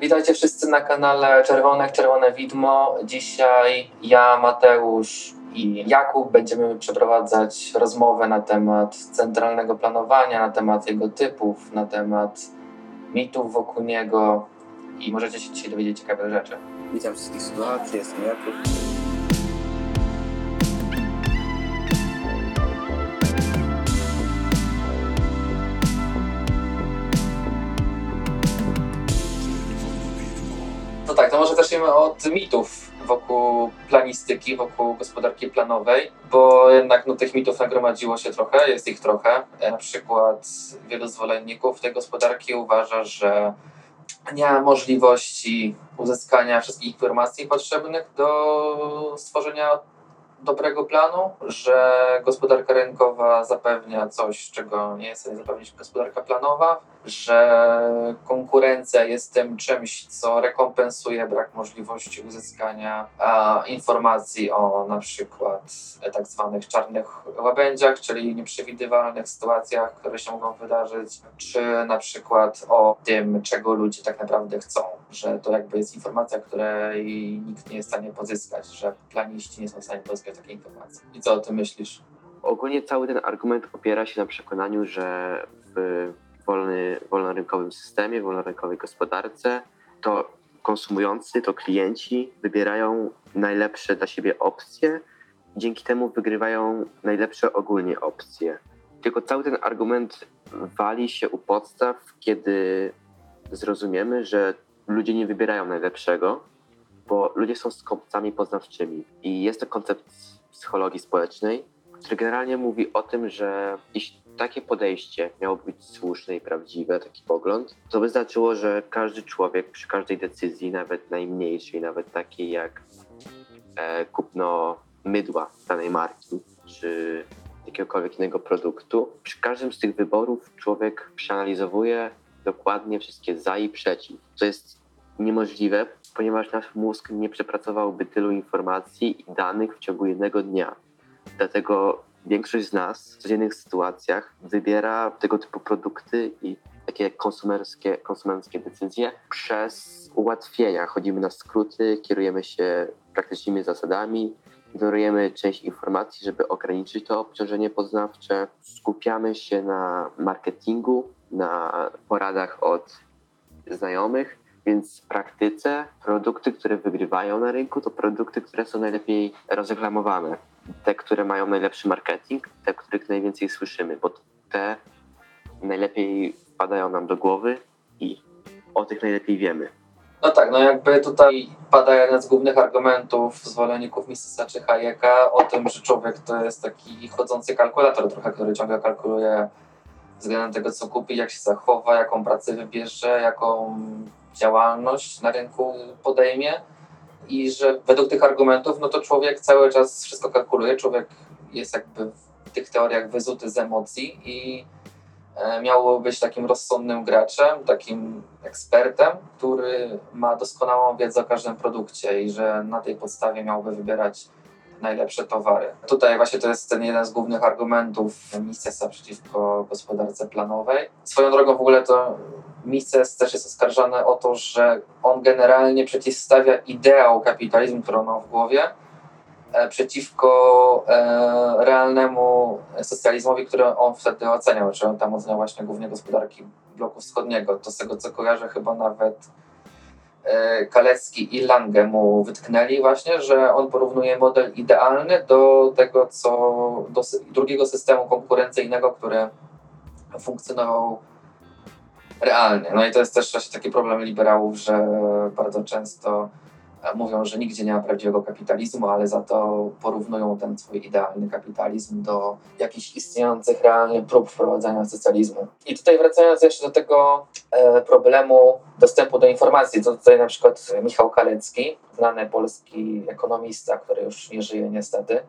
Witajcie wszyscy na kanale Czerwonek, Czerwone Widmo. Dzisiaj ja, Mateusz i Jakub będziemy przeprowadzać rozmowę na temat centralnego planowania, na temat jego typów, na temat mitów wokół niego i możecie się dzisiaj dowiedzieć ciekawych rzeczy. Witam wszystkich słuchaczy, jestem Jakub. Zacznijmy od mitów wokół planistyki, wokół gospodarki planowej, bo jednak no, tych mitów nagromadziło się trochę, jest ich trochę. Na przykład wielu zwolenników tej gospodarki uważa, że nie ma możliwości uzyskania wszystkich informacji potrzebnych do stworzenia dobrego planu, że gospodarka rynkowa zapewnia coś, czego nie jest zapewnić gospodarka planowa, że konkurencja jest tym czymś, co rekompensuje brak możliwości uzyskania informacji o na przykład tak zwanych czarnych łabędziach, czyli nieprzewidywalnych sytuacjach, które się mogą wydarzyć, czy na przykład o tym, czego ludzie tak naprawdę chcą, że to jakby jest informacja, której nikt nie jest w stanie pozyskać, że planiści nie są w stanie pozyskać takiej informacji. I co o tym myślisz? Ogólnie cały ten argument opiera się na przekonaniu, że w wolny, wolnorynkowym systemie, wolnorynkowej gospodarce to konsumujący, to klienci wybierają najlepsze dla siebie opcje, dzięki temu wygrywają najlepsze ogólnie opcje. Tylko cały ten argument wali się u podstaw, kiedy zrozumiemy, że ludzie nie wybierają najlepszego, bo ludzie są skopcami poznawczymi. I jest to koncept psychologii społecznej, który generalnie mówi o tym, że jeśli takie podejście miałoby być słuszne i prawdziwe, taki pogląd, to by znaczyło, że każdy człowiek przy każdej decyzji, nawet najmniejszej, nawet takiej jak e, kupno mydła danej marki, czy jakiegokolwiek innego produktu, przy każdym z tych wyborów człowiek przeanalizowuje dokładnie wszystkie za i przeciw. To jest niemożliwe, ponieważ nasz mózg nie przepracowałby tylu informacji i danych w ciągu jednego dnia. Dlatego większość z nas w codziennych sytuacjach wybiera tego typu produkty i takie konsumerskie, konsumenckie decyzje przez ułatwienia. Chodzimy na skróty, kierujemy się praktycznymi zasadami, ignorujemy część informacji, żeby ograniczyć to obciążenie poznawcze. Skupiamy się na marketingu, na poradach od znajomych, więc w praktyce produkty, które wygrywają na rynku, to produkty, które są najlepiej rozreklamowane. Te, które mają najlepszy marketing, te, których najwięcej słyszymy, bo te najlepiej wpadają nam do głowy i o tych najlepiej wiemy. No tak, no jakby tutaj pada jeden z głównych argumentów zwolenników Misesa czy Hayeka o tym, że człowiek to jest taki chodzący kalkulator trochę, który ciągle kalkuluje względem tego, co kupi, jak się zachowa, jaką pracę wybierze, jaką działalność na rynku podejmie i że według tych argumentów, no to człowiek cały czas wszystko kalkuluje, człowiek jest jakby w tych teoriach wyzuty z emocji i miało być takim rozsądnym graczem, takim ekspertem, który ma doskonałą wiedzę o każdym produkcie i że na tej podstawie miałby wybierać najlepsze towary. Tutaj właśnie to jest ten jeden z głównych argumentów Misesa przeciwko gospodarce planowej. Swoją drogą w ogóle to Mises też jest oskarżany o to, że on generalnie przeciwstawia ideał kapitalizmu, którą ma w głowie, przeciwko e, realnemu socjalizmowi, który on wtedy oceniał, czy on tam oceniał właśnie głównie gospodarki bloku wschodniego. To z tego co kojarzę chyba nawet e, Kalecki i Lange mu wytknęli właśnie, że on porównuje model idealny do tego, co do drugiego systemu konkurencyjnego, który funkcjonował realnie. No i to jest też właśnie taki problem liberałów, że bardzo często mówią, że nigdzie nie ma prawdziwego kapitalizmu, ale za to porównują ten swój idealny kapitalizm do jakichś istniejących realnych prób wprowadzania socjalizmu. I tutaj wracając jeszcze do tego e, problemu dostępu do informacji, to tutaj na przykład Michał Kalecki, znany polski ekonomista, który już nie żyje niestety,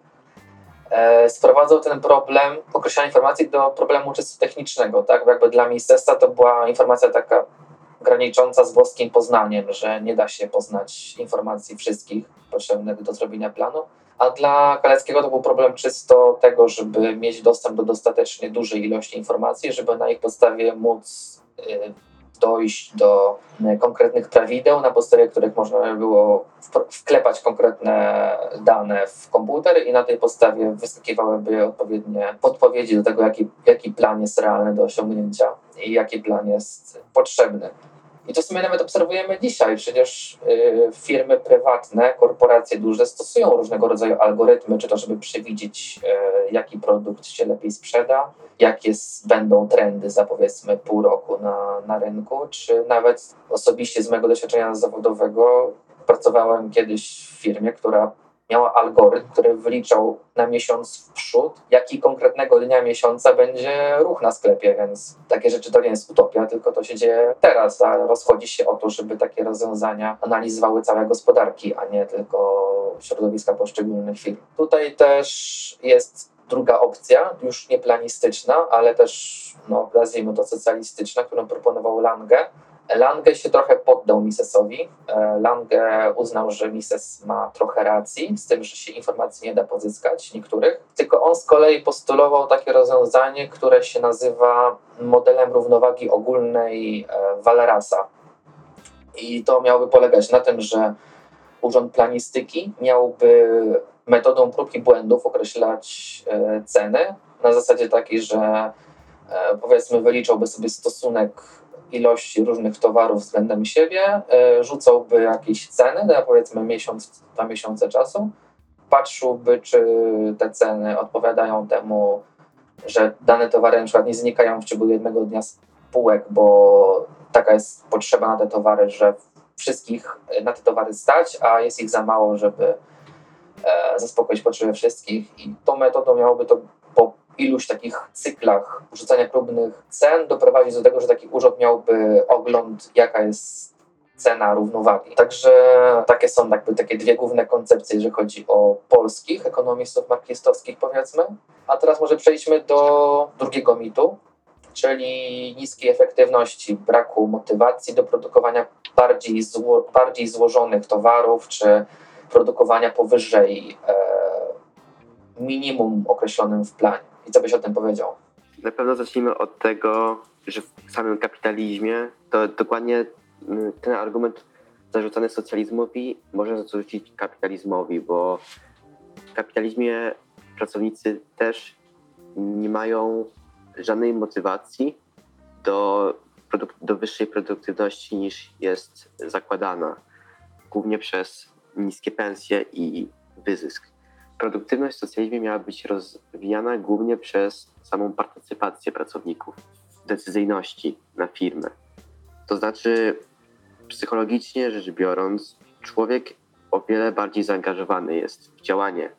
e, sprowadzał ten problem określania informacji do problemu czysto technicznego, tak? Bo jakby dla ministerstwa to była informacja taka granicząca z boskim poznaniem, że nie da się poznać informacji wszystkich potrzebnych do zrobienia planu. A dla Kaleckiego to był problem czysto tego, żeby mieć dostęp do dostatecznie dużej ilości informacji, żeby na ich podstawie móc y, dojść do e, konkretnych prawideł, na podstawie których można by było wklepać konkretne dane w komputer i na tej podstawie wyskakiwałyby odpowiednie podpowiedzi do tego, jaki, jaki plan jest realny do osiągnięcia i jaki plan jest potrzebny. I to w sumie nawet obserwujemy dzisiaj. Przecież y, firmy prywatne, korporacje duże stosują różnego rodzaju algorytmy, czy to żeby przewidzieć, y, jaki produkt się lepiej sprzeda, jakie będą trendy za powiedzmy pół roku na, na rynku, czy nawet osobiście z mojego doświadczenia zawodowego pracowałem kiedyś w firmie, która miała algorytm, który wyliczał na miesiąc w przód, jaki konkretnego dnia miesiąca będzie ruch na sklepie, więc takie rzeczy to nie jest utopia, tylko to się dzieje teraz, a rozchodzi się o to, żeby takie rozwiązania analizowały całe gospodarki, a nie tylko środowiska poszczególnych firm. Tutaj też jest druga opcja, już nie planistyczna, ale też, no, nazwijmy to socjalistyczna, którą proponował Lange, Lange się trochę poddał Misesowi. E, Lange uznał, że Mises ma trochę racji z tym, że się informacji nie da pozyskać niektórych. Tylko on z kolei postulował takie rozwiązanie, które się nazywa modelem równowagi ogólnej e, Wallerasa. I to miałoby polegać na tym, że Urząd Planistyki miałby metodą prób i błędów określać e, ceny na zasadzie takiej, że e, powiedzmy wyliczałby sobie stosunek ilości różnych towarów względem siebie, e, rzucałby jakieś ceny na powiedzmy miesiąc, dwa miesiące czasu, patrzyłby, czy te ceny odpowiadają temu, że dane towary na przykład nie znikają w ciągu jednego dnia z półek, bo taka jest potrzeba na te towary, że wszystkich na te towary stać, a jest ich za mało, żeby e, zaspokoić potrzeby wszystkich. I tą metodą miałoby to iluś takich cyklach rzucania próbnych cen doprowadzić do tego, że taki urząd miałby ogląd, jaka jest cena równowagi. Także takie są jakby takie dwie główne koncepcje, jeżeli chodzi o polskich ekonomistów marksistowskich, powiedzmy. A teraz może przejdźmy do drugiego mitu, czyli niskiej efektywności, braku motywacji do produkowania bardziej, zło, bardziej złożonych towarów, czy produkowania powyżej e, minimum określonym w planie. I co byś o tym powiedział? Na pewno zacznijmy od tego, że w samym kapitalizmie to dokładnie mm, ten argument zarzucany socjalizmowi może zarzucić kapitalizmowi, bo w kapitalizmie pracownicy też nie mają żadnej motywacji do, do wyższej produktywności niż jest zakładana, głównie przez niskie pensje i wyzysk. Produktywność w socjalizmie miała być rozwijana głównie przez samą partycypację pracowników decyzyjności na firmę. To znaczy, psychologicznie rzecz biorąc, człowiek o wiele bardziej zaangażowany jest w działanie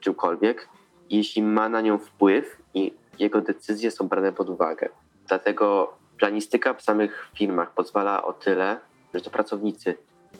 czymkolwiek, jeśli ma na nią wpływ i jego decyzje są brane pod uwagę. Dlatego planistyka w samych firmach pozwala o tyle, że to pracownicy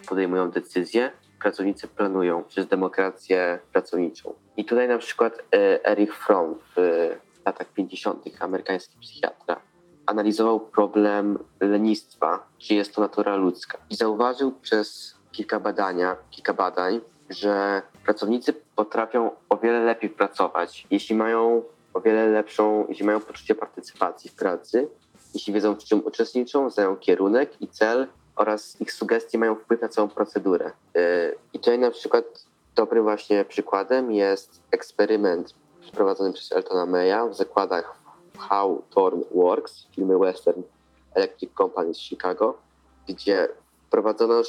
podejmują decyzje, pracownicy planują przez demokrację pracowniczą. I tutaj na przykład e, Erich Fromm w latach 50., amerykański psychiatra, analizował problem lenistwa, czy jest to natura ludzka. I zauważył przez kilka badania, kilka badań, że pracownicy potrafią o wiele lepiej pracować, jeśli mają o wiele lepszą, jeśli mają poczucie partycypacji w pracy, jeśli wiedzą, w czym uczestniczą, znają kierunek i cel oraz ich sugestie mają wpływ na całą procedurę. Yy, I tutaj na przykład dobrym właśnie przykładem jest eksperyment przeprowadzony przez Eltona Maya w zakładach How Torn Works, filmy western Electric Company z Chicago, gdzie wprowadzono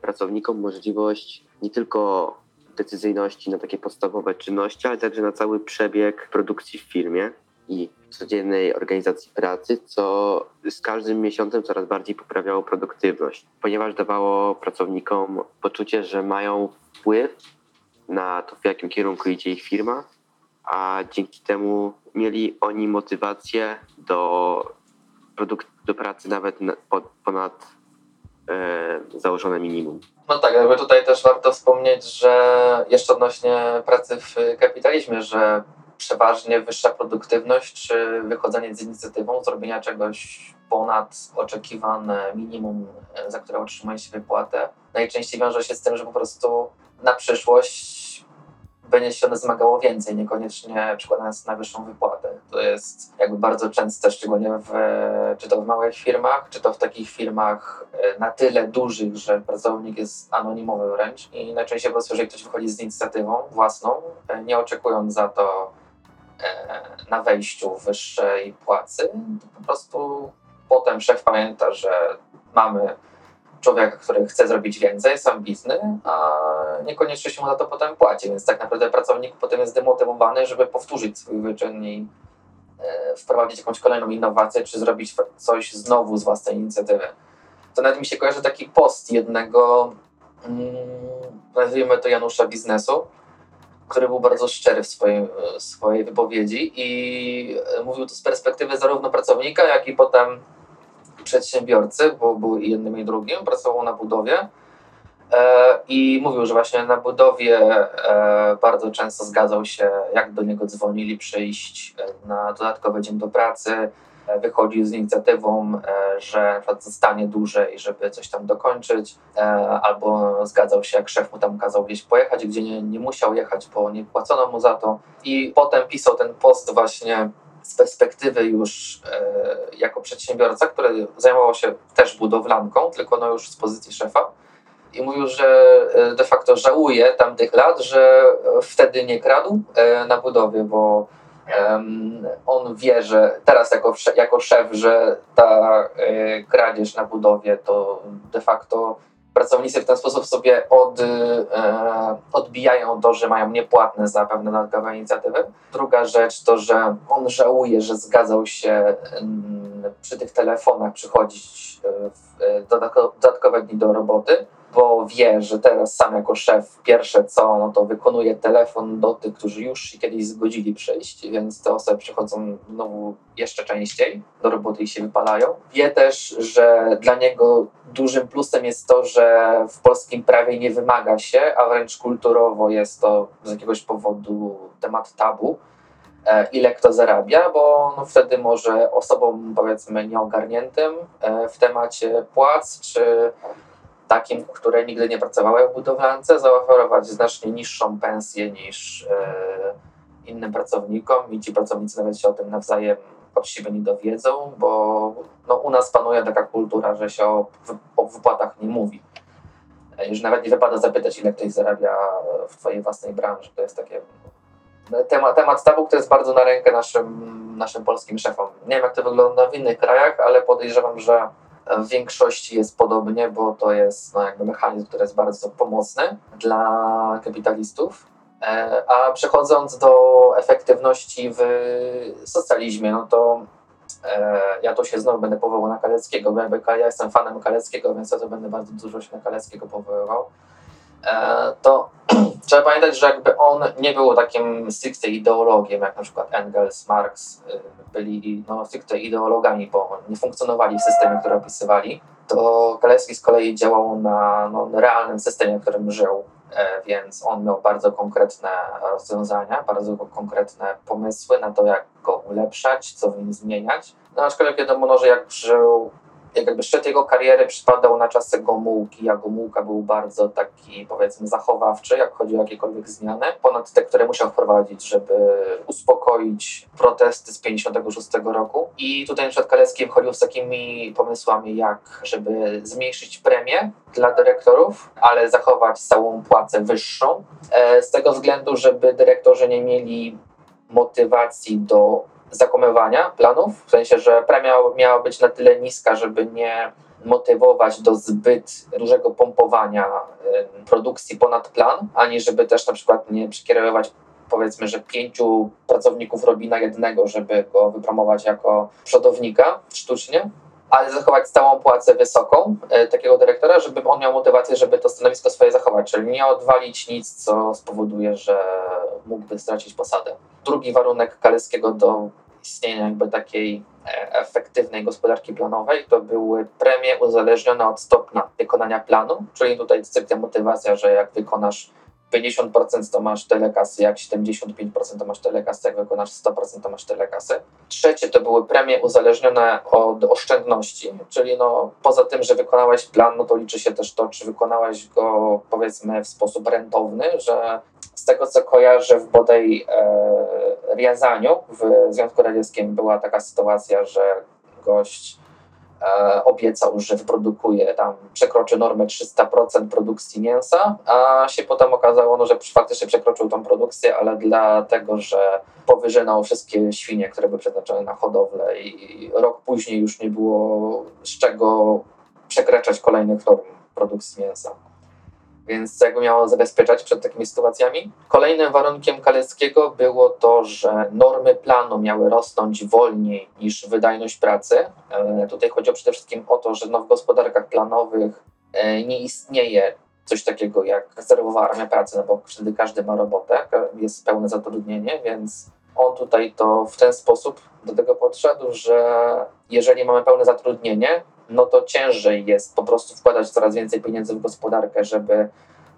pracownikom możliwość nie tylko decyzyjności na takie podstawowe czynności, ale także na cały przebieg produkcji w firmie i codziennej organizacji pracy, co z każdym miesiącem coraz bardziej poprawiało produktywność, ponieważ dawało pracownikom poczucie, że mają wpływ na to, w jakim kierunku idzie ich firma, a dzięki temu mieli oni motywację do, produk- do pracy nawet na, ponad e, założone minimum. No tak, jakby tutaj też warto wspomnieć, że jeszcze odnośnie pracy w kapitalizmie, że przeważnie wyższa produktywność czy wychodzenie z inicjatywą zrobienia czegoś ponad oczekiwane minimum, e, za które otrzymuje się wypłatę, najczęściej wiąże się z tym, że po prostu na przyszłość będzie się one zmagało więcej, niekoniecznie przykładając na wyższą wypłatę. To jest jakby bardzo częste, szczególnie w, czy to w małych firmach, czy to w takich firmach e, na tyle dużych, że pracownik jest anonimowy wręcz i najczęściej po prostu, jeżeli ktoś wychodzi z inicjatywą własną, e, nie oczekując za to na wejściu wyższej płacy, to po prostu potem szef pamięta, że mamy człowieka, który chce zrobić więcej, jest ambitny, a niekoniecznie się mu za to potem płaci, więc tak naprawdę pracownik potem jest demotywowany, żeby powtórzyć swój wyczyn i e, wprowadzić jakąś kolejną innowację, czy zrobić coś znowu z własnej inicjatywy. To nawet mi się kojarzy taki post jednego, mm, nazwijmy to Janusza Biznesu, który był bardzo szczery w swojej, swojej wypowiedzi i mówił to z perspektywy zarówno pracownika, jak i potem przedsiębiorcy, bo był jednym i drugim, pracował na budowie e, i mówił, że właśnie na budowie e, bardzo często zgadzał się, jak do niego dzwonili przyjść e, na dodatkowy dzień do pracy, wychodził z inicjatywą, że zostanie dłużej, żeby coś tam dokończyć, albo zgadzał się, jak szef mu tam kazał gdzieś pojechać, gdzie nie, nie musiał jechać, bo nie płacono mu za to. I potem pisał ten post właśnie z perspektywy już e, jako przedsiębiorca, który zajmował się też budowlanką, tylko no już z pozycji szefa. I mówił, że e, de facto żałuje tamtych lat, że wtedy nie kradł e, na budowie, bo on wie, że teraz jako, jako szef, że ta e, kradzież na budowie to de facto pracownicy w ten sposób sobie od, e, odbijają to, że mają niepłatne za pewne dodatkowe inicjatywy. Druga rzecz to, że on żałuje, że zgadzał się przy tych telefonach przychodzić e, w dodatkowe dni do roboty, bo wie, że teraz sam jako szef pierwsze co, no to wykonuje telefon do tych, którzy już się kiedyś zgodzili przyjść, więc te osoby przychodzą znowu jeszcze częściej do roboty i się wypalają. Wie też, że dla niego dużym plusem jest to, że w polskim prawie nie wymaga się, a wręcz kulturowo jest to z jakiegoś powodu temat tabu, e, ile kto zarabia, bo no wtedy może osobom powiedzmy nieogarniętym e, w temacie płac, czy takim, które nigdy nie pracowały w budowlance, zaoferować znacznie niższą pensję niż e, innym pracownikom i ci pracownicy nawet się o tym nawzajem siebie nie dowiedzą, bo no, u nas panuje taka kultura, że się o, o wypłatach nie mówi. E, już nawet nie wypada zapytać, ile ktoś zarabia w twojej własnej branży. To jest takie no, temat, temat tabu, który jest bardzo na rękę naszym, naszym polskim szefom. Nie wiem, jak to wygląda w innych krajach, ale podejrzewam, że w większości jest podobnie, bo to jest no, jakby mechanizm, który jest bardzo pomocny dla kapitalistów. E, a przechodząc do efektywności w socjalizmie, no to e, ja tu się znowu będę powoływał na Kaleckiego, bo ja jestem fanem Kaleckiego, więc ja to będę bardzo dużo się na Kaleckiego powoływał. E, to trzeba pamiętać, że jakby on nie był takim stricte ideologiem, jak na przykład Engels, Marx y, byli no, stricte ideologami, bo nie funkcjonowali w systemie, który opisywali, to Kalecki z kolei działał na no, realnym systemie, w którym żył, e, więc on miał bardzo konkretne rozwiązania, bardzo konkretne pomysły na to, jak go ulepszać, co w nim zmieniać. No, aczkolwiek wiadomo, no, że jak żył jakby szczyt jego kariery przypadał na czasy Gomułki, a Gomułka był bardzo taki powiedzmy zachowawczy, jak chodzi o jakiekolwiek zmiany, ponad te, które musiał wprowadzić, żeby uspokoić protesty z 56 roku. I tutaj na przykład Kalecki wchodził z takimi pomysłami, jak żeby zmniejszyć premię dla dyrektorów, ale zachować całą płacę wyższą, e, z tego względu, żeby dyrektorzy nie mieli motywacji do zakłamywania planów, w sensie, że premia miała być na tyle niska, żeby nie motywować do zbyt dużego pompowania produkcji ponad plan, ani żeby też na przykład nie przekierowywać powiedzmy, że pięciu pracowników robi na jednego, żeby go wypromować jako przodownika sztucznie, ale zachować stałą płacę wysoką e, takiego dyrektora, żeby on miał motywację, żeby to stanowisko swoje zachować, czyli nie odwalić nic, co spowoduje, że mógłby stracić posadę. Drugi warunek Kaleskiego do istnienia jakby takiej e, efektywnej gospodarki planowej, to były premie uzależnione od stopnia wykonania planu, czyli tutaj stricte motywacja, że jak wykonasz 50% to masz tyle kasy, jak 75% to masz tyle kasy, jak wykonasz 100% to masz tyle kasy. Trzecie to były premie uzależnione od oszczędności, czyli no, poza tym, że wykonałeś plan, no to liczy się też to, czy wykonałeś go powiedzmy w sposób rentowny, że z tego co kojarzę w bodaj e, Riazaniu w Związku Radzieckim była taka sytuacja, że gość obiecał, że wyprodukuje tam, przekroczy normę 300% produkcji mięsa, a się potem okazało, no, że faktycznie przekroczył tą produkcję, ale dlatego, że powyżynał wszystkie świnie, które były przeznaczone na hodowlę i rok później już nie było z czego przekraczać kolejnych norm produkcji mięsa więc jakby miało zabezpieczać przed takimi sytuacjami. Kolejnym warunkiem Kaleckiego było to, że normy planu miały rosnąć wolniej niż wydajność pracy. E, tutaj chodziło przede wszystkim o to, że no w gospodarkach planowych e, nie istnieje coś takiego jak rezerwowa armia pracy, no bo wtedy każdy ma robotę, jest pełne zatrudnienie, więc on tutaj to w ten sposób do tego podszedł, że jeżeli mamy pełne zatrudnienie, no to ciężej jest po prostu wkładać coraz więcej pieniędzy w gospodarkę, żeby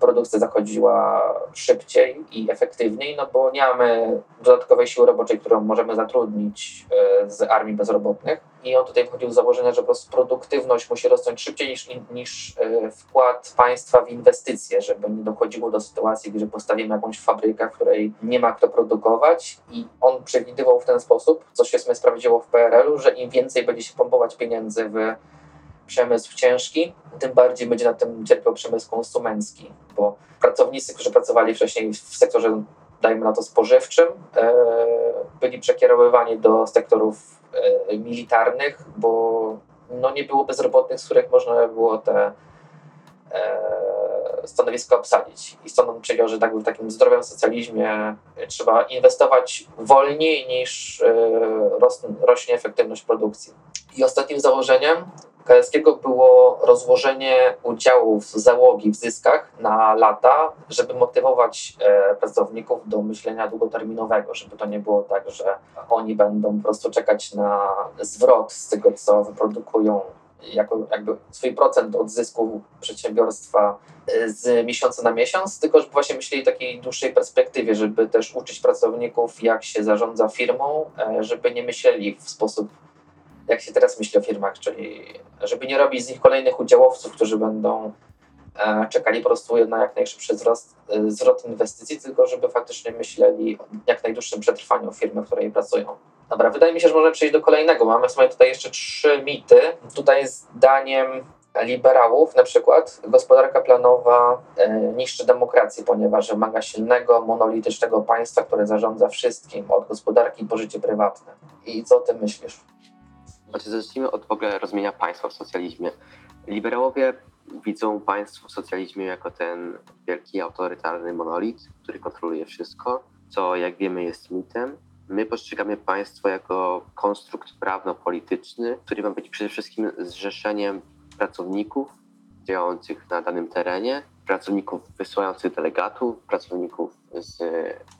produkcja zachodziła szybciej i efektywniej, no bo nie mamy dodatkowej siły roboczej, którą możemy zatrudnić e, z armii bezrobotnych. I on tutaj wchodził z założenia, że po prostu produktywność musi rosnąć szybciej niż, niż e, wkład państwa w inwestycje, żeby nie dochodziło do sytuacji, gdzie postawimy jakąś fabrykę, w której nie ma kto produkować. I on przewidywał w ten sposób, co się sprawdziło w PRL-u, że im więcej będzie się pompować pieniędzy w przemysł ciężki, tym bardziej będzie na tym cierpiał przemysł konsumencki, bo pracownicy, którzy pracowali wcześniej w sektorze, dajmy na to spożywczym, e, byli przekierowywani do sektorów e, militarnych, bo no, nie było bezrobotnych, z których można było te e, stanowiska obsadzić. I stąd przyjął, że tak w takim zdrowym socjalizmie trzeba inwestować wolniej niż rośnie efektywność produkcji. I ostatnim założeniem Kaleckiego było rozłożenie udziałów załogi w zyskach na lata, żeby motywować e, pracowników do myślenia długoterminowego, żeby to nie było tak, że oni będą po prostu czekać na zwrot z tego, co wyprodukują jako jakby swój procent od zysku przedsiębiorstwa e, z miesiąca na miesiąc, tylko żeby właśnie myśleli w takiej dłuższej perspektywie, żeby też uczyć pracowników, jak się zarządza firmą, e, żeby nie myśleli w sposób jak się teraz myśli o firmach, czyli żeby nie robić z nich kolejnych udziałowców, którzy będą e, czekali po prostu na jak najszybszy wzrost, e, wzrost inwestycji, tylko żeby faktycznie myśleli o jak najdłuższym przetrwaniu firmy, w której pracują. Dobra, wydaje mi się, że możemy przejść do kolejnego. Mamy sobie tutaj jeszcze trzy mity. Tutaj zdaniem liberałów na przykład gospodarka planowa e, niszczy demokrację, ponieważ wymaga silnego, monolitycznego państwa, które zarządza wszystkim, od gospodarki po życie prywatne. I co o tym myślisz? Znaczy, zacznijmy od w ogóle rozumienia państwa w socjalizmie. Liberałowie widzą państwo w socjalizmie jako ten wielki autorytarny monolit, który kontroluje wszystko, co jak wiemy jest mitem. My postrzegamy państwo jako konstrukt prawno-polityczny, który ma być przede wszystkim zrzeszeniem pracowników działających na danym terenie, pracowników wysyłających delegatów, pracowników z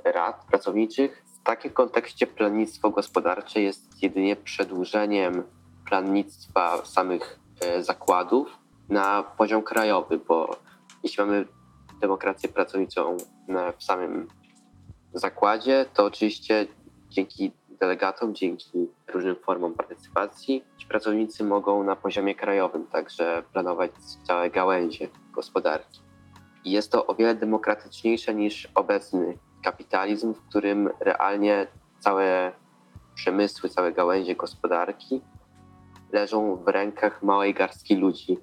rad pracowniczych, takim kontekście plannictwo gospodarcze jest jedynie przedłużeniem plannictwa samych e, zakładów na poziom krajowy, bo jeśli mamy demokrację pracowniczą w samym zakładzie, to oczywiście dzięki delegatom, dzięki różnym formom partycypacji, ci pracownicy mogą na poziomie krajowym także planować całe gałęzie gospodarki. Jest to o wiele demokratyczniejsze niż obecny kapitalizm, w którym realnie całe przemysły, całe gałęzie gospodarki leżą w rękach małej garstki ludzi,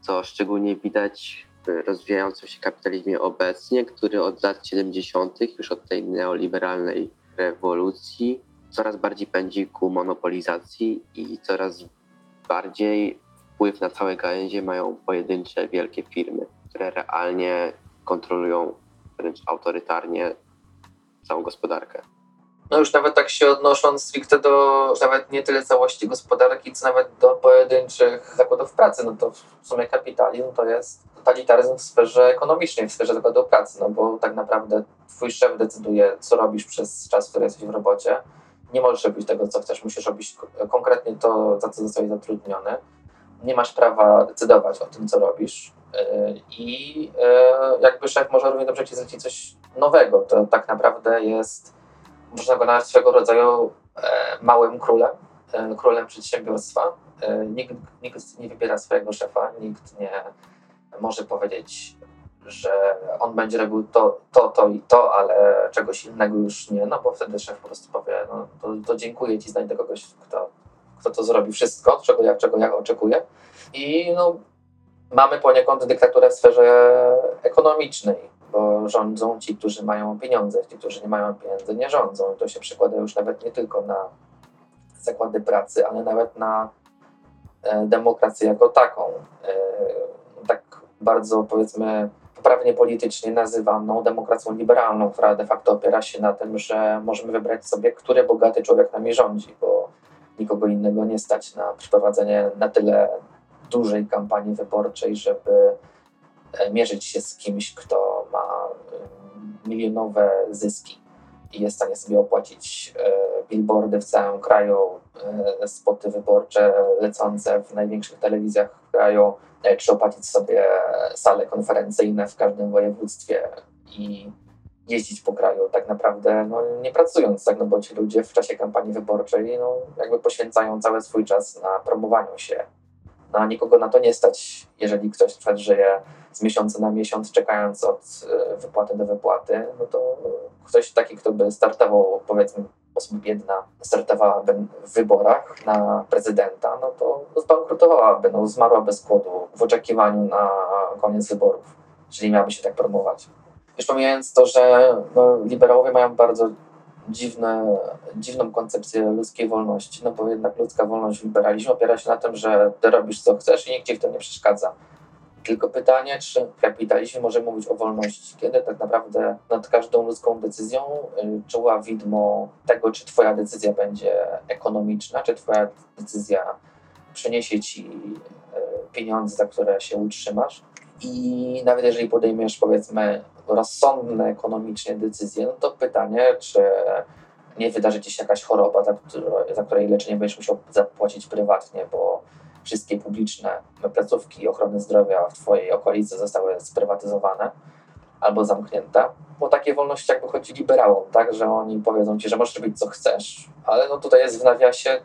co szczególnie widać w rozwijającym się kapitalizmie obecnie, który od lat 70., już od tej neoliberalnej rewolucji, coraz bardziej pędzi ku monopolizacji i coraz bardziej wpływ na całe gałęzie mają pojedyncze wielkie firmy, które realnie kontrolują wręcz autorytarnie całą gospodarkę. No już nawet tak się odnosząc stricte do nawet nie tyle całości gospodarki, co nawet do pojedynczych zakładów pracy, no to w sumie kapitalizm to jest totalitaryzm w sferze ekonomicznej, w sferze zakładów pracy, no bo tak naprawdę twój szef decyduje, co robisz przez czas, w którym jesteś w robocie. Nie możesz robić tego, co chcesz, musisz robić konkretnie to, za co zostałeś zatrudniony. Nie masz prawa decydować o tym, co robisz. i jakby szef może równie dobrze ci zlecić coś nowego. To tak naprawdę jest, można go nazwać swego rodzaju małym królem, królem przedsiębiorstwa. Nikt, nikt nie wybiera swojego szefa, nikt nie może powiedzieć, że on będzie robił to, to, to i to, ale czegoś innego już nie, no bo wtedy szef po prostu powie, no to, to dziękuję ci, znajdę kogoś, kto, kto to zrobi wszystko, czego ja, czego ja oczekuję. I no, mamy poniekąd dyktaturę w sferze ekonomicznej, bo rządzą ci, którzy mają pieniądze, ci, którzy nie mają pieniędzy, nie rządzą. I to się przekłada już nawet nie tylko na zakłady pracy, ale nawet na e, demokrację jako taką. E, tak bardzo powiedzmy poprawnie politycznie nazywaną demokracją liberalną, która de facto opiera się na tym, że możemy wybrać sobie, który bogaty człowiek nami rządzi, bo nikogo innego nie stać na przeprowadzenie na tyle dużej kampanii wyborczej, żeby e, mierzyć się z kimś, kto ma e, milionowe zyski i jest w stanie sobie opłacić e, billboardy w całym kraju, spoty wyborcze lecące w największych telewizjach w kraju, czy opłacić sobie sale konferencyjne w każdym województwie i jeździć po kraju tak naprawdę no, nie pracując, tak, no bo ci ludzie w czasie kampanii wyborczej no, jakby poświęcają cały swój czas na promowaniu się. No, a nikogo na to nie stać, jeżeli ktoś na przykład żyje z miesiąca na miesiąc, czekając od e, wypłaty do wypłaty, no to ktoś taki, kto by startował, powiedzmy, osób biedna, startowałaby w wyborach na prezydenta, no to zbankrutowałaby, no, zmarłaby z głodu w oczekiwaniu na koniec wyborów, jeżeli miałaby się tak promować. Już pomijając to, że no, liberałowie mają bardzo dziwne, dziwną koncepcję ludzkiej wolności, no bo jednak ludzka wolność w liberalizmie opiera się na tym, że ty robisz co chcesz i nikt w to nie przeszkadza. Tylko pytanie, czy w kapitalizmie może mówić o wolności, kiedy tak naprawdę nad każdą ludzką decyzją y, czuła widmo tego, czy twoja decyzja będzie ekonomiczna, czy twoja decyzja przyniesie ci y, pieniądze, za które się utrzymasz. I nawet jeżeli podejmiesz, powiedzmy, rozsądne ekonomicznie decyzje, no to pytanie, czy nie wydarzy ci się jakaś choroba, za, której, za której leczenie będziesz musiał zapłacić prywatnie, bo wszystkie publiczne placówki ochrony zdrowia w Twojej okolicy zostały sprywatyzowane albo zamknięte. Bo takie wolności jakby chodzi liberałom, tak, że oni powiedzą Ci, że możesz robić co chcesz, ale no tutaj jest w nawiasie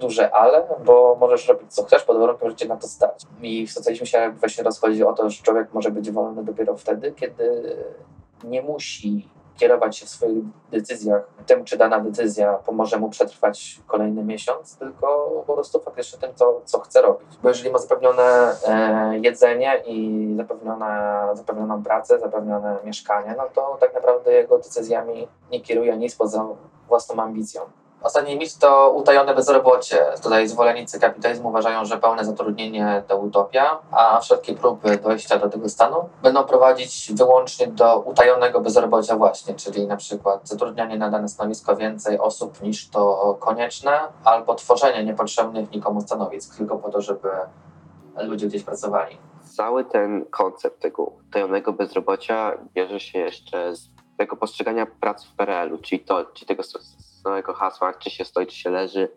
duże ale, bo możesz robić co chcesz pod warunkiem, że cię na to stać. I w się właśnie rozchodzi o to, że człowiek może być wolny dopiero wtedy, kiedy nie musi kierować się w swoich decyzjach tym, czy dana decyzja pomoże mu przetrwać kolejny miesiąc, tylko po prostu faktycznie tym, co, co chce robić. Bo jeżeli ma zapewnione e, jedzenie i zapewnione, zapewnioną pracę, zapewnione mieszkanie, no to tak naprawdę jego decyzjami nie kieruje nic poza własną ambicją. Ostatni mit to utajone bezrobocie. Tutaj zwolennicy kapitalizmu uważają, że pełne zatrudnienie to utopia, a wszelkie próby dojścia do tego stanu będą prowadzić wyłącznie do utajonego bezrobocia właśnie, czyli na przykład zatrudnianie na dane stanowisko więcej osób niż to konieczne, albo tworzenie niepotrzebnych nikomu stanowisk, tylko po to, żeby ludzie gdzieś pracowali. Cały ten koncept tego utajonego bezrobocia bierze się jeszcze z tego postrzegania pracy w PRL-u, czyli, to, czyli tego całego hasła, czy się stoi, czy się leży,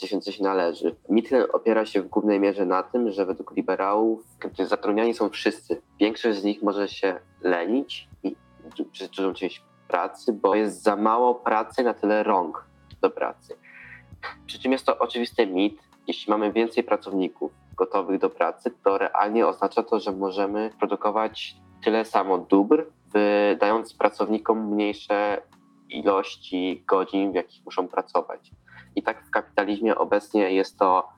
czy się coś należy. Mit ten opiera się w głównej mierze na tym, że według liberałów zatrudniani są wszyscy. Większość z nich może się lenić i przez dużą część pracy, bo jest za mało pracy na tyle rąk do pracy. Przy czym jest to oczywisty mit. Jeśli mamy więcej pracowników gotowych do pracy, to realnie oznacza to, że możemy produkować tyle samo dóbr, wydając pracownikom mniejsze ilości godzin, w jakich muszą pracować. I tak w kapitalizmie obecnie jest to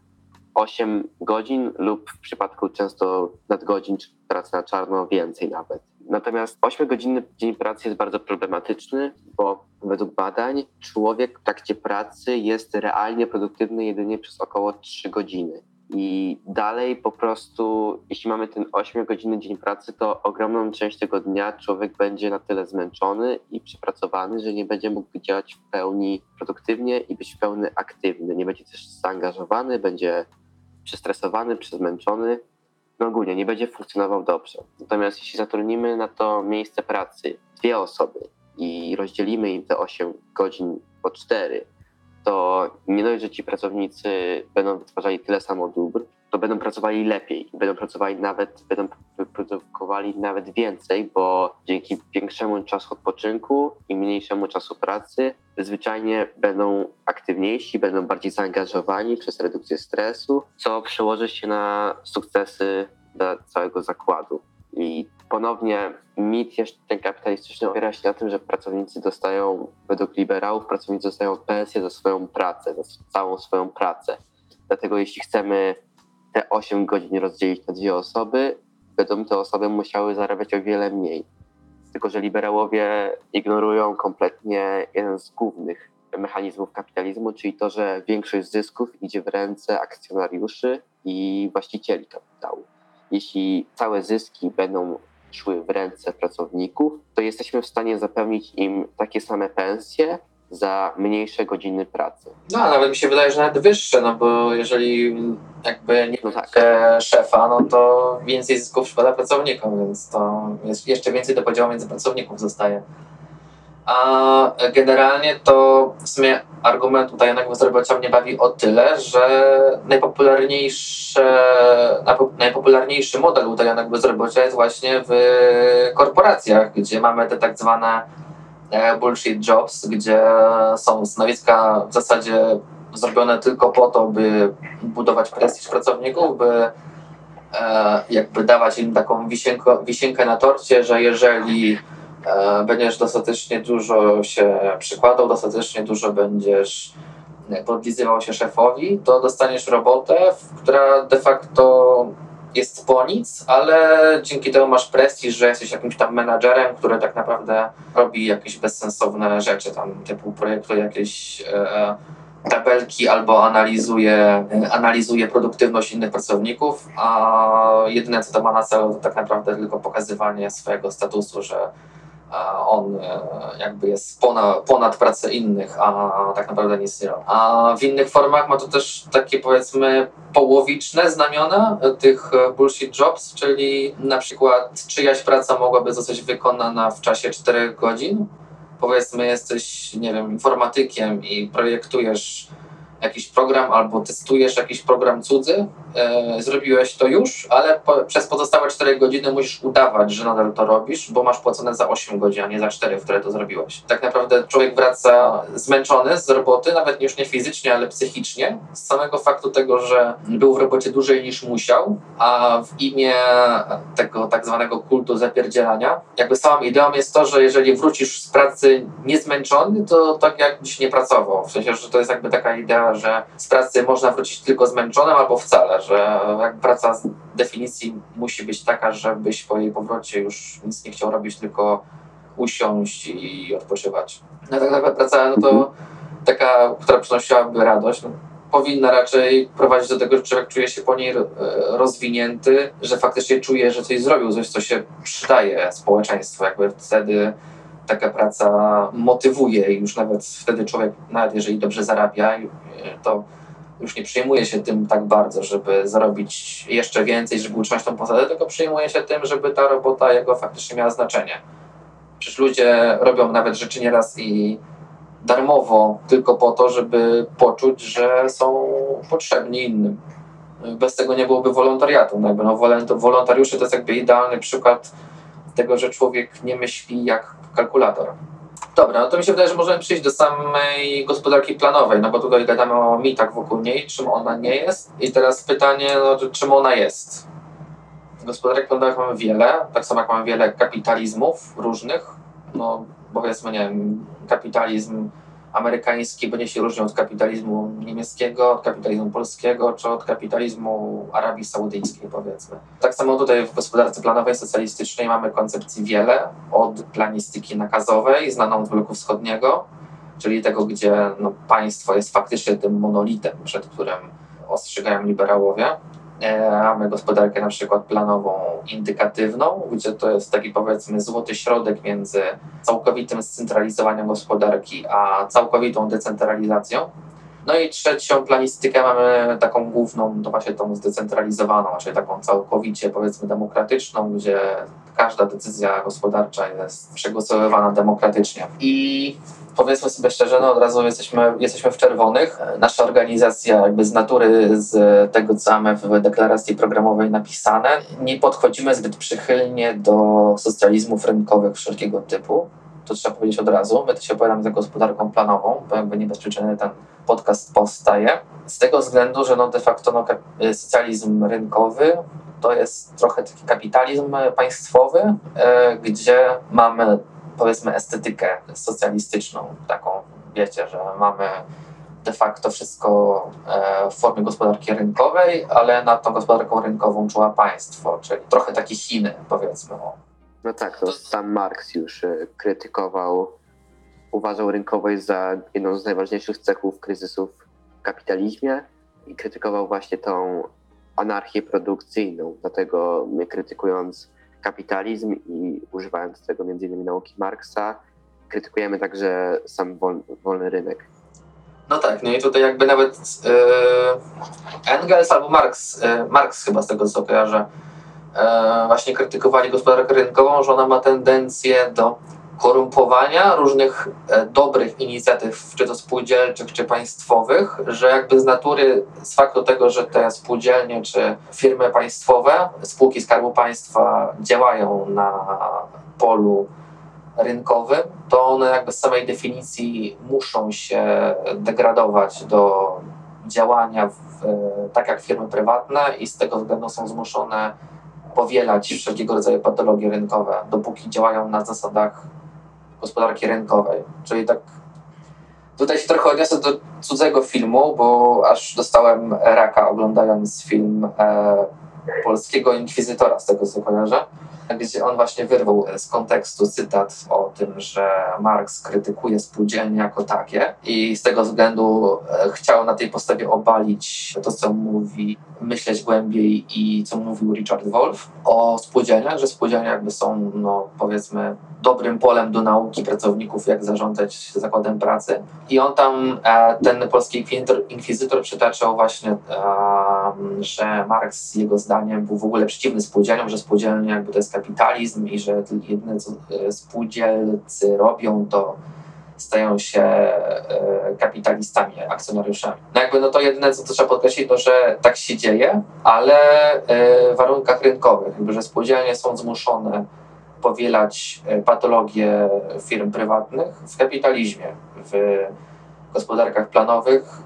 8 godzin lub w przypadku często nadgodzin czy pracy na czarno więcej nawet. Natomiast 8-godzinny dzień pracy jest bardzo problematyczny, bo według badań człowiek w trakcie pracy jest realnie produktywny jedynie przez około 3 godziny. I dalej po prostu, jeśli mamy ten 8-godzinny dzień pracy, to ogromną część tego dnia człowiek będzie na tyle zmęczony i przepracowany, że nie będzie mógł działać w pełni produktywnie i być w pełni aktywny. Nie będzie też zaangażowany, będzie przestresowany, przezmęczony. No ogólnie nie będzie funkcjonował dobrze. Natomiast jeśli zatrudnimy na to miejsce pracy dwie osoby i rozdzielimy im te 8 godzin po 4, to nie dość, że ci pracownicy będą wytwarzali tyle samo dóbr, to będą pracowali lepiej, będą pracowali nawet, będą produkowali nawet więcej, bo dzięki większemu czasu odpoczynku i mniejszemu czasu pracy zwyczajnie będą aktywniejsi, będą bardziej zaangażowani przez redukcję stresu, co przełoży się na sukcesy dla całego zakładu. Ponownie mit jeszcze kapitalistyczny opiera się na tym, że pracownicy dostają, według liberałów, pracownicy dostają pensję za swoją pracę, za całą swoją pracę. Dlatego jeśli chcemy te 8 godzin rozdzielić na dwie osoby, będą te osoby musiały zarabiać o wiele mniej. Tylko, że liberałowie ignorują kompletnie jeden z głównych mechanizmów kapitalizmu, czyli to, że większość zysków idzie w ręce akcjonariuszy i właścicieli kapitału. Jeśli całe zyski będą szły w ręce pracowników, to jesteśmy w stanie zapewnić im takie same pensje za mniejsze godziny pracy. No, nawet mi się wydaje, że nawet wyższe, no bo jeżeli jakby nie No tak. szefa, no to więcej zysków przypada pracownikom, więc to jest jeszcze więcej do podziału między pracowników zostaje. A generalnie to w sumie argument utajonego bezrobocia mnie bawi o tyle, że najpopularniejsze, najpopularniejszy model utajonego bezrobocia jest właśnie w korporacjach, gdzie mamy te tak zwane e, bullshit jobs, gdzie są stanowiska w zasadzie zrobione tylko po to, by budować prestiż pracowników, by e, jakby dawać im taką wisienko, wisienkę na torcie, że jeżeli będziesz dostatecznie dużo się przykładał, dostatecznie dużo będziesz podlizywał się szefowi, to dostaniesz robotę, która de facto jest po nic, ale dzięki temu masz prestiż, że jesteś jakimś tam menadżerem, który tak naprawdę robi jakieś bezsensowne rzeczy, tam typu projektuje jakieś e, tabelki albo analizuje, analizuje produktywność innych pracowników, a jedyne co to ma na celu to tak naprawdę tylko pokazywanie swojego statusu, że on e, jakby jest ponad, ponad pracę innych, a tak naprawdę nie robi. A w innych formach ma to też takie powiedzmy połowiczne znamiona e, tych e, bullshit jobs, czyli na przykład czyjaś praca mogłaby zostać wykonana w czasie 4 godzin. Powiedzmy jesteś, nie wiem, informatykiem i projektujesz jakiś program albo testujesz jakiś program cudzy, e, zrobiłeś to już, ale po, przez pozostałe 4 godziny musisz udawać, że nadal to robisz, bo masz płacone za 8 godzin, a nie za 4, w które to zrobiłeś. Tak naprawdę człowiek wraca zmęczony z roboty, nawet już nie fizycznie, ale psychicznie, z samego faktu tego, że był w robocie dłużej niż musiał, a w imię tego tak zwanego kultu zapierdzielania, jakby samą ideą jest to, że jeżeli wrócisz z pracy niezmęczony, to tak jakbyś nie pracował. W sensie, że to jest jakby taka idea, że z pracy można wrócić tylko zmęczonym albo wcale, że jak praca z definicji musi być taka, żebyś po jej powrocie już nic nie chciał robić, tylko usiąść i odpoczywać. No tak naprawdę praca, no to taka, która przynosiłaby radość, no, powinna raczej prowadzić do tego, że człowiek czuje się po niej e, rozwinięty, że faktycznie czuje, że coś zrobił, coś, co się przydaje społeczeństwu. Jakby wtedy taka praca motywuje i już nawet wtedy człowiek, nawet jeżeli dobrze zarabia, e, to już nie przejmuje się tym tak bardzo, żeby zarobić jeszcze więcej, żeby utrzymać tą posadę, tylko przejmuje się tym, żeby ta robota jego faktycznie miała znaczenie. Przecież ludzie robią nawet rzeczy nieraz i darmowo, tylko po to, żeby poczuć, że są potrzebni innym. Bez tego nie byłoby wolontariatu. No no, wolont- wolontariusze to jest jakby idealny przykład tego, że człowiek nie myśli jak kalkulator. Dobra, no to mi się wydaje, że możemy przejść do samej gospodarki planowej, no bo tutaj gadamy o mitach wokół niej, czym ona nie jest. I teraz pytanie, no, czym ona jest? Gospodarek planowych mamy wiele, tak samo jak mamy wiele kapitalizmów różnych. No powiedzmy, nie wiem, kapitalizm amerykański będzie się różnił od kapitalizmu niemieckiego, od kapitalizmu polskiego, czy od kapitalizmu Arabii Saudyjskiej, powiedzmy. Tak samo tutaj w gospodarce planowej socjalistycznej mamy koncepcji wiele, od planistyki nakazowej, znaną z bloku wschodniego, czyli tego, gdzie no, państwo jest faktycznie tym monolitem, przed którym ostrzegają liberałowie. E, Mamy gospodarkę na przykład planową indykatywną, gdzie to jest taki powiedzmy złoty środek między całkowitym scentralizowaniem gospodarki, a całkowitą decentralizacją. No i trzecią planistykę mamy taką główną, to właśnie tą zdecentralizowaną, czyli taką całkowicie powiedzmy demokratyczną, gdzie każda decyzja gospodarcza jest przegłosowywana demokratycznie. I powiedzmy sobie szczerze, no od razu jesteśmy, jesteśmy w czerwonych. Nasza organizacja jakby z natury, z tego co mamy w deklaracji programowej napisane, nie podchodzimy zbyt przychylnie do socjalizmów rynkowych wszelkiego typu. To trzeba powiedzieć od razu. My to się opowiadamy za gospodarką planową, bo jakby nie bez przyczyny ten podcast powstaje. Z tego względu, że no de facto no, socjalizm rynkowy to jest trochę taki kapitalizm państwowy, e, gdzie mamy powiedzmy estetykę socjalistyczną, taką wiecie, że mamy de facto wszystko e, w formie gospodarki rynkowej, ale nad tą gospodarką rynkową czuła państwo, czyli trochę takie Chiny, powiedzmy. No tak, to sam Marx już e, krytykował, uważał rynkowość za jedną z najważniejszych cechów kryzysów w kapitalizmie i krytykował właśnie tą anarchię produkcyjną. Dlatego my krytykując kapitalizm i używając tego innymi nauki Marksa, krytykujemy także sam wolny, wolny rynek. No tak, no i tutaj jakby nawet yy, Engels albo Marx, yy, Marx chyba z tego co kojarzę, yy, właśnie krytykowali gospodarkę rynkową, że ona ma tendencję do korumpowania różnych e, dobrych inicjatyw, czy to spółdzielczych, czy państwowych, że jakby z natury, z faktu tego, że te spółdzielnie, czy firmy państwowe, spółki Skarbu Państwa działają na polu rynkowym, to one jakby z samej definicji muszą się degradować do działania w, e, tak jak firmy prywatne i z tego względu są zmuszone powielać wszelkiego rodzaju patologie rynkowe, dopóki działają na zasadach gospodarki rynkowej. Czyli tak tutaj się trochę odniosę do cudzego filmu, bo aż dostałem raka oglądając film e, polskiego inkwizytora, z tego co kojarzę gdzie on właśnie wyrwał z kontekstu cytat o tym, że Marx krytykuje spółdzielnie jako takie i z tego względu e, chciał na tej podstawie obalić to, co mówi, myśleć głębiej i co mówił Richard Wolff o spółdzielniach, że spółdzielnie jakby są, no powiedzmy, dobrym polem do nauki pracowników, jak zarządzać zakładem pracy. I on tam, e, ten polski inkwizytor, przytaczał właśnie, że Marx jego zdaniem był w ogóle przeciwny spółdzielniom, że spółdzielnie jakby to jest kapitalizm i że jedyne co e, spółdzielcy robią, to stają się e, kapitalistami, akcjonariuszami. No jakby no to jedyne, co trzeba podkreślić, to że tak się dzieje, ale e, w warunkach rynkowych, jakby, że spółdzielnie są zmuszone powielać patologie firm prywatnych w kapitalizmie, w gospodarkach planowych.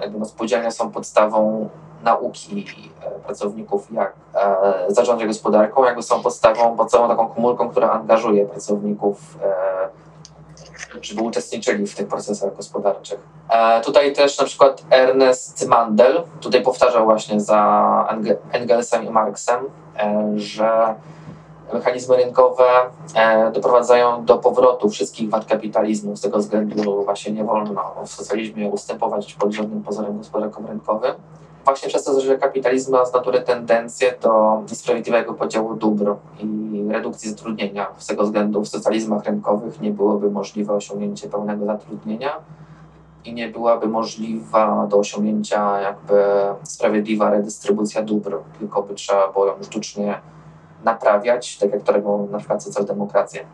Jakby no spółdzielnie są podstawą nauki e, pracowników, jak e, zarządzać gospodarką, jakby są podstawą, pod całą taką komórką, która angażuje pracowników, e, żeby uczestniczyli w tych procesach gospodarczych. Tutaj też na przykład Ernest Mandel, tutaj powtarzał właśnie za Engelsem i Marksem, że mechanizmy rynkowe doprowadzają do powrotu wszystkich wad kapitalizmu. Z tego względu właśnie nie wolno w socjalizmie ustępować pod żadnym pozorem gospodarkom rynkowym właśnie przez to, że kapitalizm ma z natury tendencję do niesprawiedliwego podziału dóbr i redukcji zatrudnienia. Z tego względu w socjalizmach rynkowych nie byłoby możliwe osiągnięcie pełnego zatrudnienia i nie byłaby możliwa do osiągnięcia jakby sprawiedliwa redystrybucja dóbr, tylko by trzeba było ją sztucznie naprawiać, tak jak to robią na przykład socjaldemokracje.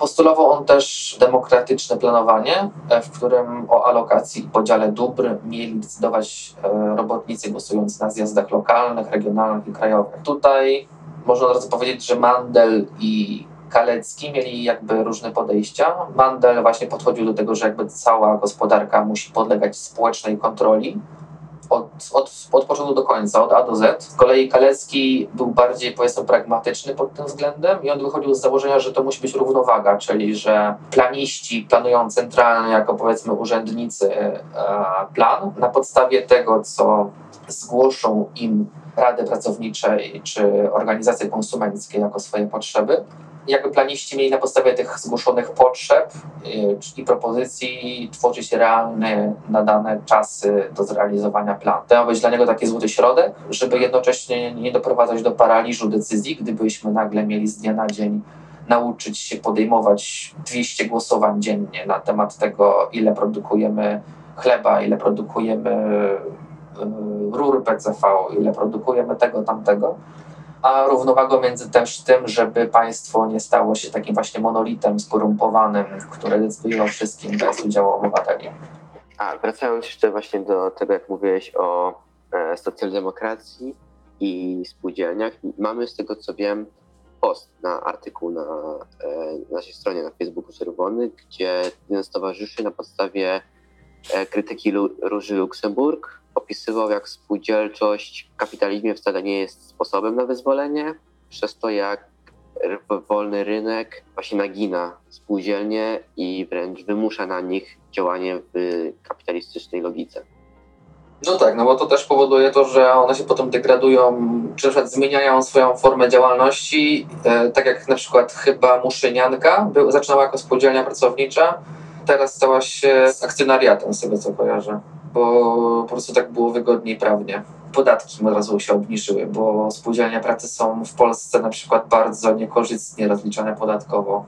Postulował on też demokratyczne planowanie, e, w którym o alokacji i podziale dóbr mieli decydować e, robotnicy głosujący na zjazdach lokalnych, regionalnych i krajowych. Tutaj można od razu powiedzieć, że Mandel i Kalecki mieli jakby różne podejścia. Mandel właśnie podchodził do tego, że jakby cała gospodarka musi podlegać społecznej kontroli, od, od, od początku do końca, od A do Z. Z kolei Kalecki był bardziej, powiedzmy, pragmatyczny pod tym względem i on wychodził z założenia, że to musi być równowaga, czyli że planiści planują centralnie jako, powiedzmy, urzędnicy e, plan na podstawie tego, co zgłoszą im rady pracownicze czy organizacje konsumenckie jako swoje potrzeby jakby planiści mieli na podstawie tych zgłoszonych potrzeb y, i propozycji tworzyć realne, nadane czasy do zrealizowania planu. To ma być dla niego taki złoty środek, żeby jednocześnie nie doprowadzać do paraliżu decyzji, gdybyśmy nagle mieli z dnia na dzień nauczyć się podejmować 200 głosowań dziennie na temat tego, ile produkujemy chleba, ile produkujemy y, rur PCV, ile produkujemy tego, tamtego a równowagą między też tym, żeby państwo nie stało się takim właśnie monolitem skorumpowanym, które decyduje o wszystkim bez udziału obywateli. A wracając jeszcze właśnie do tego, jak mówiłeś o e, socjaldemokracji i spółdzielniach, mamy z tego co wiem post na artykuł na e, naszej stronie na Facebooku Czerwony, gdzie jeden towarzyszy na podstawie e, krytyki Lu Róży Luksemburg opisywał, jak spółdzielczość w kapitalizmie wcale nie jest sposobem na wyzwolenie, przez to jak wolny rynek właśnie nagina spółdzielnie i wręcz wymusza na nich działanie w kapitalistycznej logice. No tak, no bo to też powoduje to, że one się potem degradują, czy na przykład zmieniają swoją formę działalności, e, tak jak na przykład chyba Muszynianka był, zaczynała jako spółdzielnia pracownicza, teraz stała się akcjonariatem, z tego co kojarzę, bo po prostu tak było wygodniej prawnie. Podatki od razu się obniżyły, bo spółdzielnie pracy są w Polsce na przykład bardzo niekorzystnie rozliczane podatkowo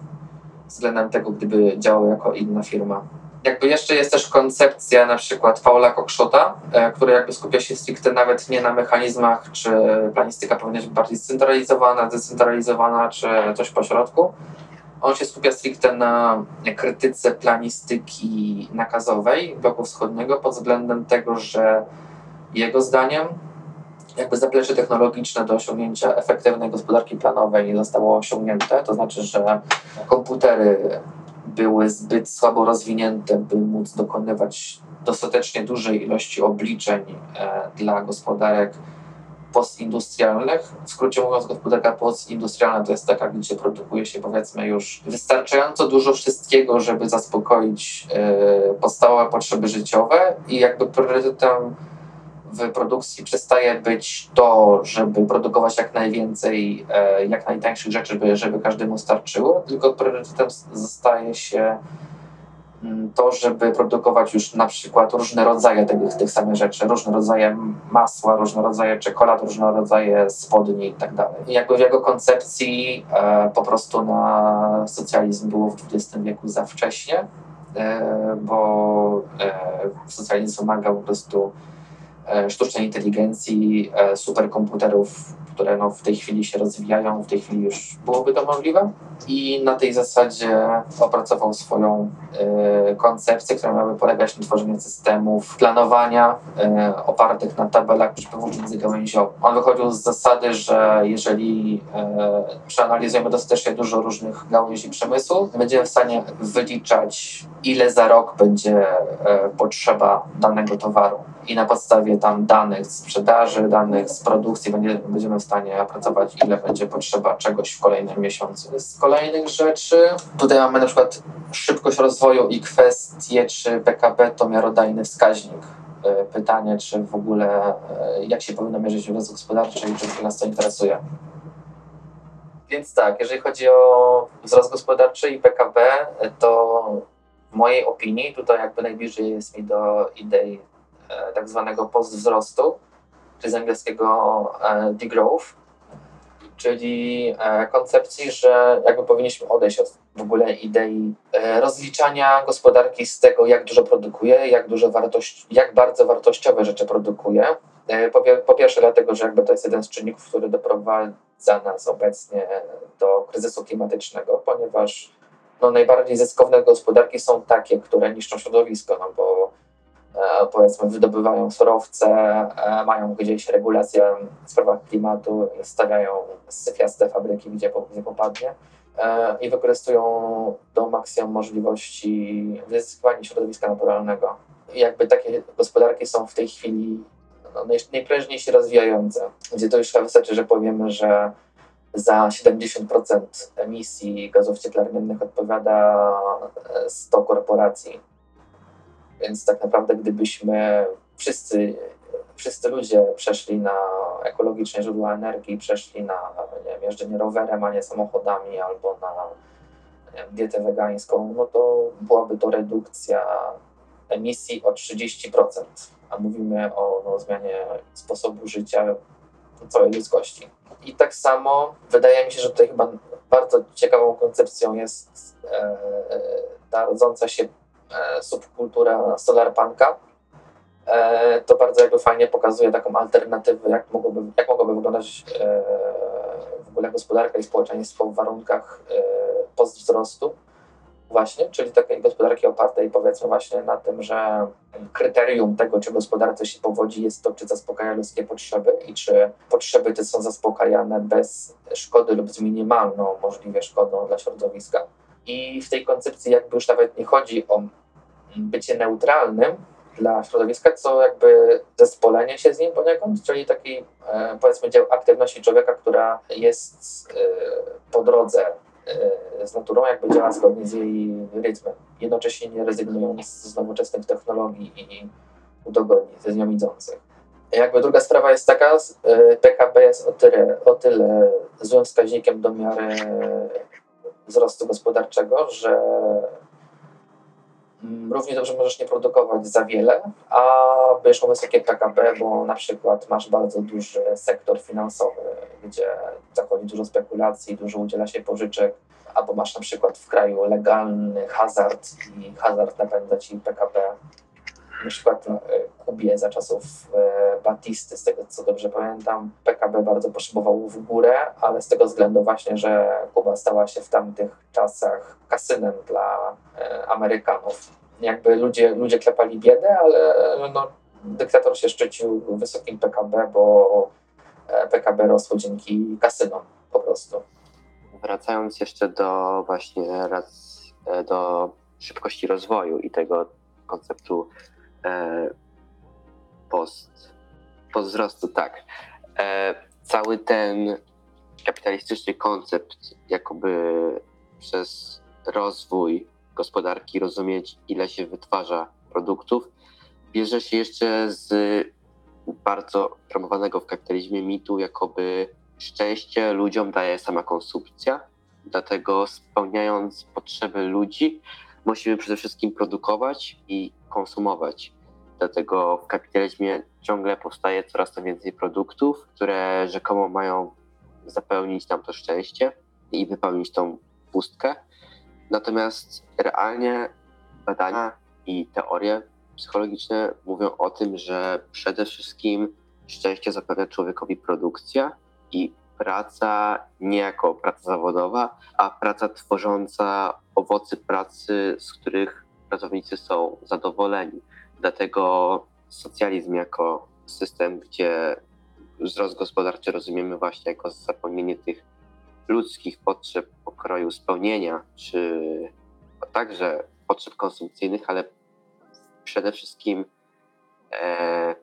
względem tego, gdyby działały jako inna firma jakby jeszcze jest też koncepcja na przykład Paula Kokszota, e, która jakby skupia się stricte nawet nie na mechanizmach, czy planistyka powinna być bardziej scentralizowana, decentralizowana, czy coś pośrodku. On się skupia stricte na krytyce planistyki nakazowej bloku wschodniego pod względem tego, że jego zdaniem jakby zaplecze technologiczne do osiągnięcia efektywnej gospodarki planowej nie zostało osiągnięte. To znaczy, że komputery były zbyt słabo rozwinięte, by móc dokonywać dostatecznie dużej ilości obliczeń e, dla gospodarek postindustrialnych. W skrócie mówiąc, gospodarka postindustrialna to jest taka, gdzie produkuje się powiedzmy już wystarczająco dużo wszystkiego, żeby zaspokoić e, podstawowe potrzeby życiowe i jakby priorytetem w produkcji przestaje być to, żeby produkować jak najwięcej, e, jak najtańszych rzeczy, żeby, żeby każdemu starczyło, tylko priorytetem zostaje się to, żeby produkować już na przykład różne rodzaje tych, tych samych rzeczy, różne rodzaje masła, różne rodzaje czekolad, różne rodzaje spodni i tak dalej. Jakby w jego koncepcji e, po prostu na socjalizm było w XX wieku za wcześnie, e, bo e, socjalizm wymagał po prostu E, sztucznej inteligencji, e, superkomputerów, które no w tej chwili się rozwijają, w tej chwili już byłoby to możliwe. I na tej zasadzie opracował swoją y, koncepcję, która miałaby polegać na tworzeniu systemów planowania y, opartych na tabelach przepływów międzygałęziowych. On wychodził z zasady, że jeżeli y, przeanalizujemy dostatecznie dużo różnych gałęzi przemysłu, będziemy w stanie wyliczać, ile za rok będzie potrzeba danego towaru. I na podstawie tam danych z sprzedaży, danych z produkcji będziemy w stanie opracować, ile będzie potrzeba czegoś w kolejnym miesiącu. Z kolejnych rzeczy, tutaj mamy na przykład szybkość rozwoju i kwestie, czy PKB to miarodajny wskaźnik. E, pytanie, czy w ogóle e, jak się powinno mierzyć wzrost gospodarczy i czy nas to interesuje. Więc tak, jeżeli chodzi o wzrost gospodarczy i PKB, to w mojej opinii tutaj jakby najbliżej jest mi do idei tak zwanego postwzrostu, czy z angielskiego degrowth, czyli e, koncepcji, że jakby powinniśmy odejść od w ogóle idei e, rozliczania gospodarki z tego, jak dużo produkuje, jak, dużo wartość, jak bardzo wartościowe rzeczy produkuje. E, po, pierwsze dlatego, że jakby to jest jeden z czynników, który doprowadza nas obecnie do kryzysu klimatycznego, ponieważ no, najbardziej zyskowne gospodarki są takie, które niszczą środowisko, no bo E, powiedzmy wydobywają surowce, e, mają gdzieś regulację w sprawach klimatu, stawiają syfiaste fabryki, gdzie, gdzie popadnie e, i wykorzystują do maksimum możliwości wyzyskiwania środowiska naturalnego. Jakby takie gospodarki są w tej chwili no, najprężniej się rozwijające, gdzie to już wystarczy, że powiemy, że za 70% emisji gazów cieplarnianych odpowiada 100 korporacji więc tak naprawdę, gdybyśmy wszyscy, wszyscy ludzie przeszli na ekologiczne źródła energii, przeszli na nie wiem, jeżdżenie rowerem, a nie samochodami, albo na wiem, dietę wegańską, no to byłaby to redukcja emisji o 30%. A mówimy o no, zmianie sposobu życia całej ludzkości. I tak samo wydaje mi się, że tutaj chyba bardzo ciekawą koncepcją jest e, e ta rodząca się E, subkultura solarpunka, e, to bardzo jakby fajnie pokazuje taką alternatywę, jak mogłoby, jak mogłoby wyglądać e, w ogóle gospodarka i społeczeństwo w warunkach postwzrostu właśnie, czyli takiej gospodarki opartej powiedzmy właśnie na tym, że kryterium tego, czy gospodarce się powodzi jest to, czy zaspokaja ludzkie potrzeby i czy potrzeby te są zaspokajane bez szkody lub z minimalną możliwie szkodą dla środowiska. I w tej koncepcji jakby już nawet nie chodzi o bycie neutralnym dla środowiska, co jakby zespolenie się z nim poniekąd, czyli taki e, powiedzmy dział aktywności człowieka, która jest e, po drodze e, z naturą, jakby działa zgodnie z jej rytmem, jednocześnie nie rezygnując z nowoczesnych technologii i udogodnień ze z nią idących. Jakby druga sprawa jest taka, PKB jest o tyle, o tyle złym wskaźnikiem do miary wzrostu gospodarczego, że równie dobrze możesz nie produkować za wiele, a będziesz miał wysokie PKB, bo na przykład masz bardzo duży sektor finansowy, gdzie zachodzi dużo spekulacji, dużo udziela się pożyczek, albo masz na przykład w kraju legalny hazard i hazard napędza ci PKB. Na przykład w Kubie za czasów e, Batisty, z tego co dobrze pamiętam, PKB bardzo potrzebował w górę, ale z tego względu właśnie, że Kuba stała się w tamtych czasach kasynem dla e, Amerykanów. Jakby ludzie, ludzie klepali biedę, ale no, dyktator się szczycił wysokim PKB, bo e, PKB rosło dzięki kasynom po prostu. Wracając jeszcze do właśnie raz, e, do szybkości rozwoju i tego konceptu post, post tak. Cały ten kapitalistyczny koncept, jakoby przez rozwój gospodarki rozumieć, ile się wytwarza produktów, bierze się jeszcze z bardzo promowanego w kapitalizmie mitu, jakoby szczęście ludziom daje sama konsumpcja. Dlatego spełniając potrzeby ludzi, musimy przede wszystkim produkować i konsumować. Dlatego w kapitalizmie ciągle powstaje coraz to więcej produktów, które rzekomo mają zapełnić nam to szczęście i wypełnić tą pustkę. Natomiast realnie badania i teorie psychologiczne mówią o tym, że przede wszystkim szczęście zapewnia człowiekowi produkcja i praca nie jako praca zawodowa, a praca tworząca owoce pracy, z których pracownicy są zadowoleni. Dlatego socjalizm jako system, gdzie wzrost gospodarczy rozumiemy właśnie jako zapełnienie tych ludzkich potrzeb pokroju spełnienia, czy także potrzeb konsumpcyjnych, ale przede wszystkim e,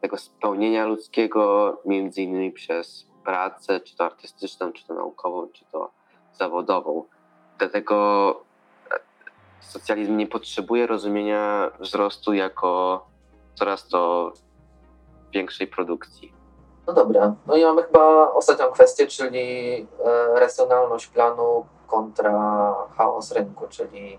tego spełnienia ludzkiego, między innymi przez pracę, czy to artystyczną, czy to naukową, czy to zawodową. Dlatego socjalizm nie potrzebuje rozumienia wzrostu jako coraz to większej produkcji. No dobra, no i mamy chyba ostatnią kwestię, czyli e, racjonalność planu kontra chaos rynku, czyli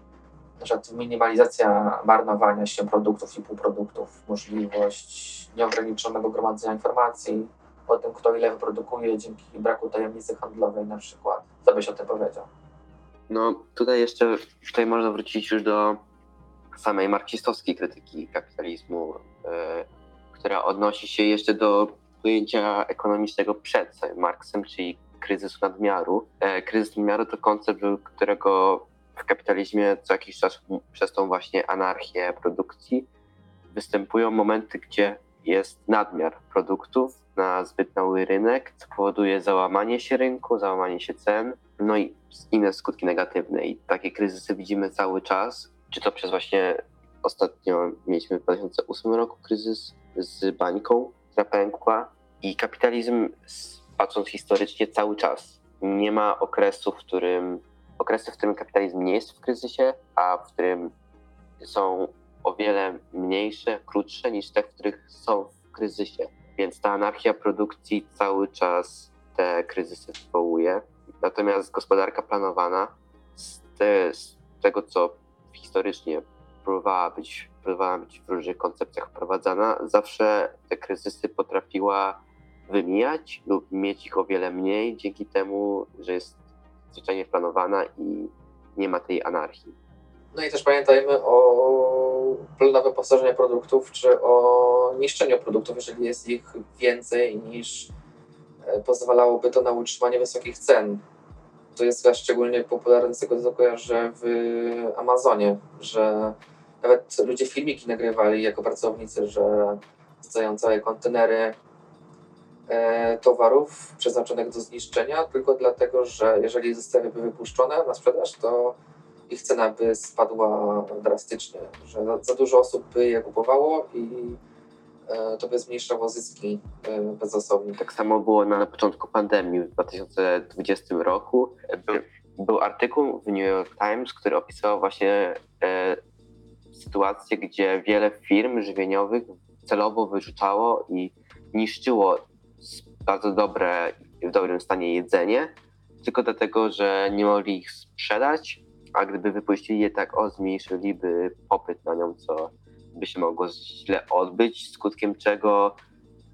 na minimalizacja marnowania się produktów i półproduktów, możliwość nieograniczonego gromadzenia informacji o tym, kto ile wyprodukuje dzięki braku tajemnicy handlowej na przykład. Co byś o tym powiedział? No tutaj jeszcze tutaj można wrócić już do samej marksistowskiej krytyki kapitalizmu, yy, która odnosi się jeszcze do pojęcia ekonomicznego przed Marksem, czyli kryzysu nadmiaru. E, kryzys nadmiaru to koncept, którego w kapitalizmie co jakiś czas przez tą właśnie anarchię produkcji występują momenty, gdzie jest nadmiar produktów na zbyt mały rynek, co powoduje załamanie się rynku, załamanie się cen, no i inne skutki negatywne. I takie kryzysy widzimy cały czas, czy to przez właśnie ostatnio mieliśmy w 2008 roku kryzys z bańką, która pękła i kapitalizm patrząc historycznie cały czas nie ma okresu, w którym okresy, w którym kapitalizm nie jest w kryzysie, a w którym są o wiele mniejsze, krótsze niż te, w których są w kryzysie. Więc ta anarchia produkcji cały czas te kryzysy wywołuje. Natomiast gospodarka planowana z, te, z tego, co historycznie próbowała być, próbowała być w różnych koncepcjach wprowadzana, zawsze te kryzysy potrafiła wymijać lub mieć ich o wiele mniej dzięki temu, że jest zwyczajnie planowana i nie ma tej anarchii. No i też pamiętajmy o planowym postarzeniu produktów, czy o niszczeniu produktów, jeżeli jest ich więcej niż e, pozwalałoby to na utrzymanie wysokich cen. To jest szczególnie popularne z tego, co kojarzę w Amazonie, że nawet ludzie filmiki nagrywali jako pracownicy, że stoją całe kontenery e, towarów przeznaczonych do zniszczenia, tylko dlatego, że jeżeli zostałyby wypuszczone na sprzedaż, to ich cena by spadła drastycznie, że za, dużo osób by je kupowało i e, to by zmniejszało zyski e, bezosobnych. Tak samo było na początku pandemii w 2020 roku. Był, był artykuł w New York Times, który opisywał właśnie e, sytuację, gdzie wiele firm żywieniowych celowo wyrzucało i niszczyło bardzo dobre w dobrym stanie jedzenie, tylko dlatego, że nie mogli ich sprzedać, a gdyby wypuścili je tak, o, zmniejszyliby popyt na nią, co by się mogło źle odbyć, skutkiem czego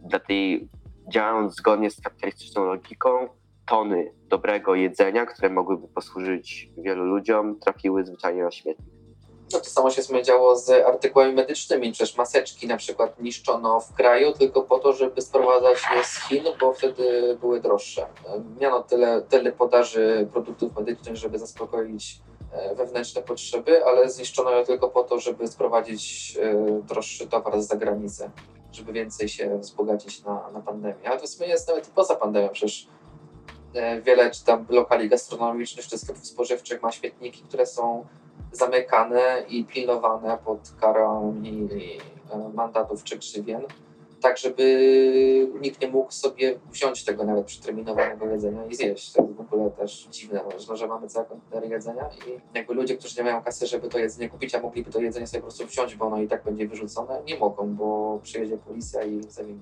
dla tej, działając zgodnie z kapitalistyczną logiką, tony dobrego jedzenia, które mogłyby posłużyć wielu ludziom, trafiły zwyczajnie na śmietnik. No to samo się działo z artykułami medycznymi, przecież maseczki na przykład niszczono w kraju tylko po to, żeby sprowadzać je z Chin, bo wtedy były droższe. Miano tyle, tyle podaży produktów medycznych, żeby zaspokoić wewnętrzne potrzeby, ale zniszczono je tylko po to, żeby sprowadzić e, droższy towar z zagranicy, żeby więcej się wzbogacić na, na pandemię. Ale to w sumie jest nawet poza pandemią, przecież e, wiele czy tam lokali gastronomicznych czy sklepów spożywczych ma śmietniki, które są zamykane i pilnowane pod karą i e, mandatów czy krzywien, tak żeby nikt nie mógł sobie wziąć tego nawet przeterminowanego jedzenia i zjeść. To jest w ogóle też dziwne, no, że mamy całe kontenery jedzenia i jakby ludzie, którzy nie mają kasy, żeby to jedzenie kupić, a mogliby to jedzenie sobie po prostu wziąć, bo ono i tak będzie wyrzucone, nie mogą, bo przyjedzie policja i zawinie.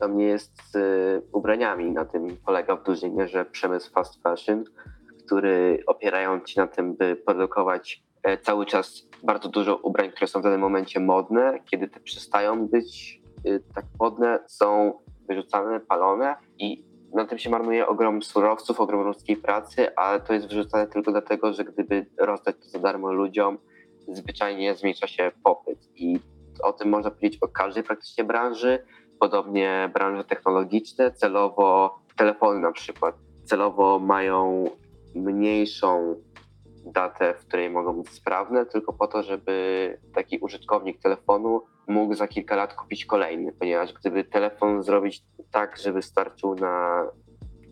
Tam nie jest z y, ubraniami, na tym polega w dużej mierze przemysł fast fashion, który opierając się na tym, by produkować E, cały czas bardzo dużo ubrań, które są w danym momencie modne, kiedy te przestają być tak modne, są wyrzucane, palone i na tym się marnuje ogrom surowców, ogrom ludzkiej pracy, ale to jest wyrzucane tylko dlatego, że gdyby rozdać to za darmo ludziom, zwyczajnie zmniejsza się popyt. I o tym można powiedzieć o każdej praktycznie branży. Podobnie branże technologiczne, celowo telefony na przykład, celowo mają mniejszą datę, w której mogą być sprawne, tylko po to, żeby taki użytkownik telefonu mógł za kilka lat kupić kolejny, ponieważ gdyby telefon zrobić tak, żeby starczył na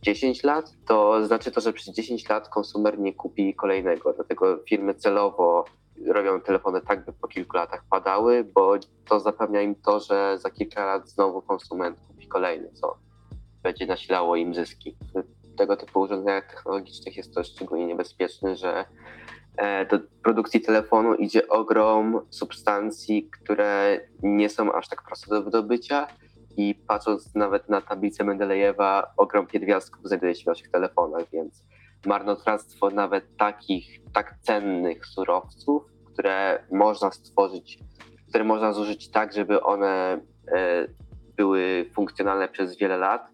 10 lat, to znaczy to, że przez 10 lat konsumer nie kupi kolejnego. Dlatego firmy celowo robią telefony tak, by po kilku latach padały, bo to zapewnia im to, że za kilka lat znowu konsument kupi kolejny, co będzie nasilało im zyski tego typu urządzeniach technologicznych jest to szczególnie niebezpieczne, że e, do produkcji telefonu idzie ogrom substancji, które nie są aż tak proste do wydobycia i patrząc nawet na tablicę Mendelejewa, ogrom pierwiastków znajduje się w naszych telefonach, więc marnotrawstwo nawet takich tak cennych surowców, które można stworzyć, które można zużyć tak, żeby one e, były funkcjonalne przez wiele lat,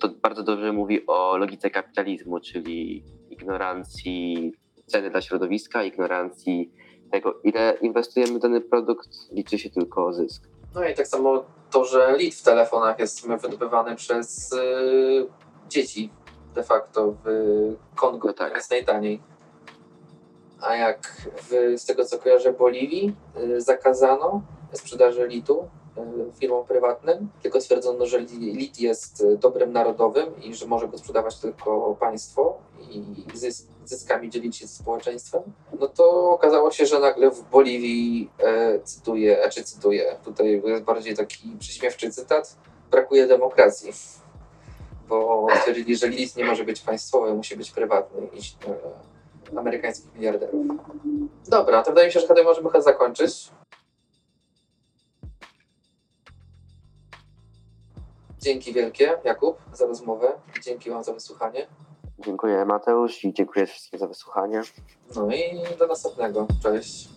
to bardzo dobrze mówi o logice kapitalizmu, czyli ignorancji ceny dla środowiska, ignorancji tego, ile inwestujemy w dany produkt, liczy się tylko zysk. No i tak samo to, że lit w telefonach jest wydobywany przez yy, dzieci de facto w Kongo, no tak. jest najtaniej. A jak w, z tego co kojarzę Boliwii yy, zakazano sprzedaży litu firmom prywatnym, tylko stwierdzono, że lit jest e, dobrem narodowym i że może go sprzedawać tylko państwo i zysk, zyskami dzielić się z społeczeństwem, no to okazało się, że nagle w Boliwii, e, cytuję, a czy cytuję, tutaj jest bardziej taki prześmiewczy cytat, brakuje demokracji, bo stwierdzili, że lit nie może być państwowy, musi być prywatny i e, amerykańskich miliarderów. Dobra, to wydaje mi się, że chyba możemy chyba zakończyć. Dzięki wielkie, Jakub, za rozmowę. Dzięki Wam za wysłuchanie. Dziękuję Mateusz i dziękuję wszystkim za wysłuchanie. No i do następnego. Cześć.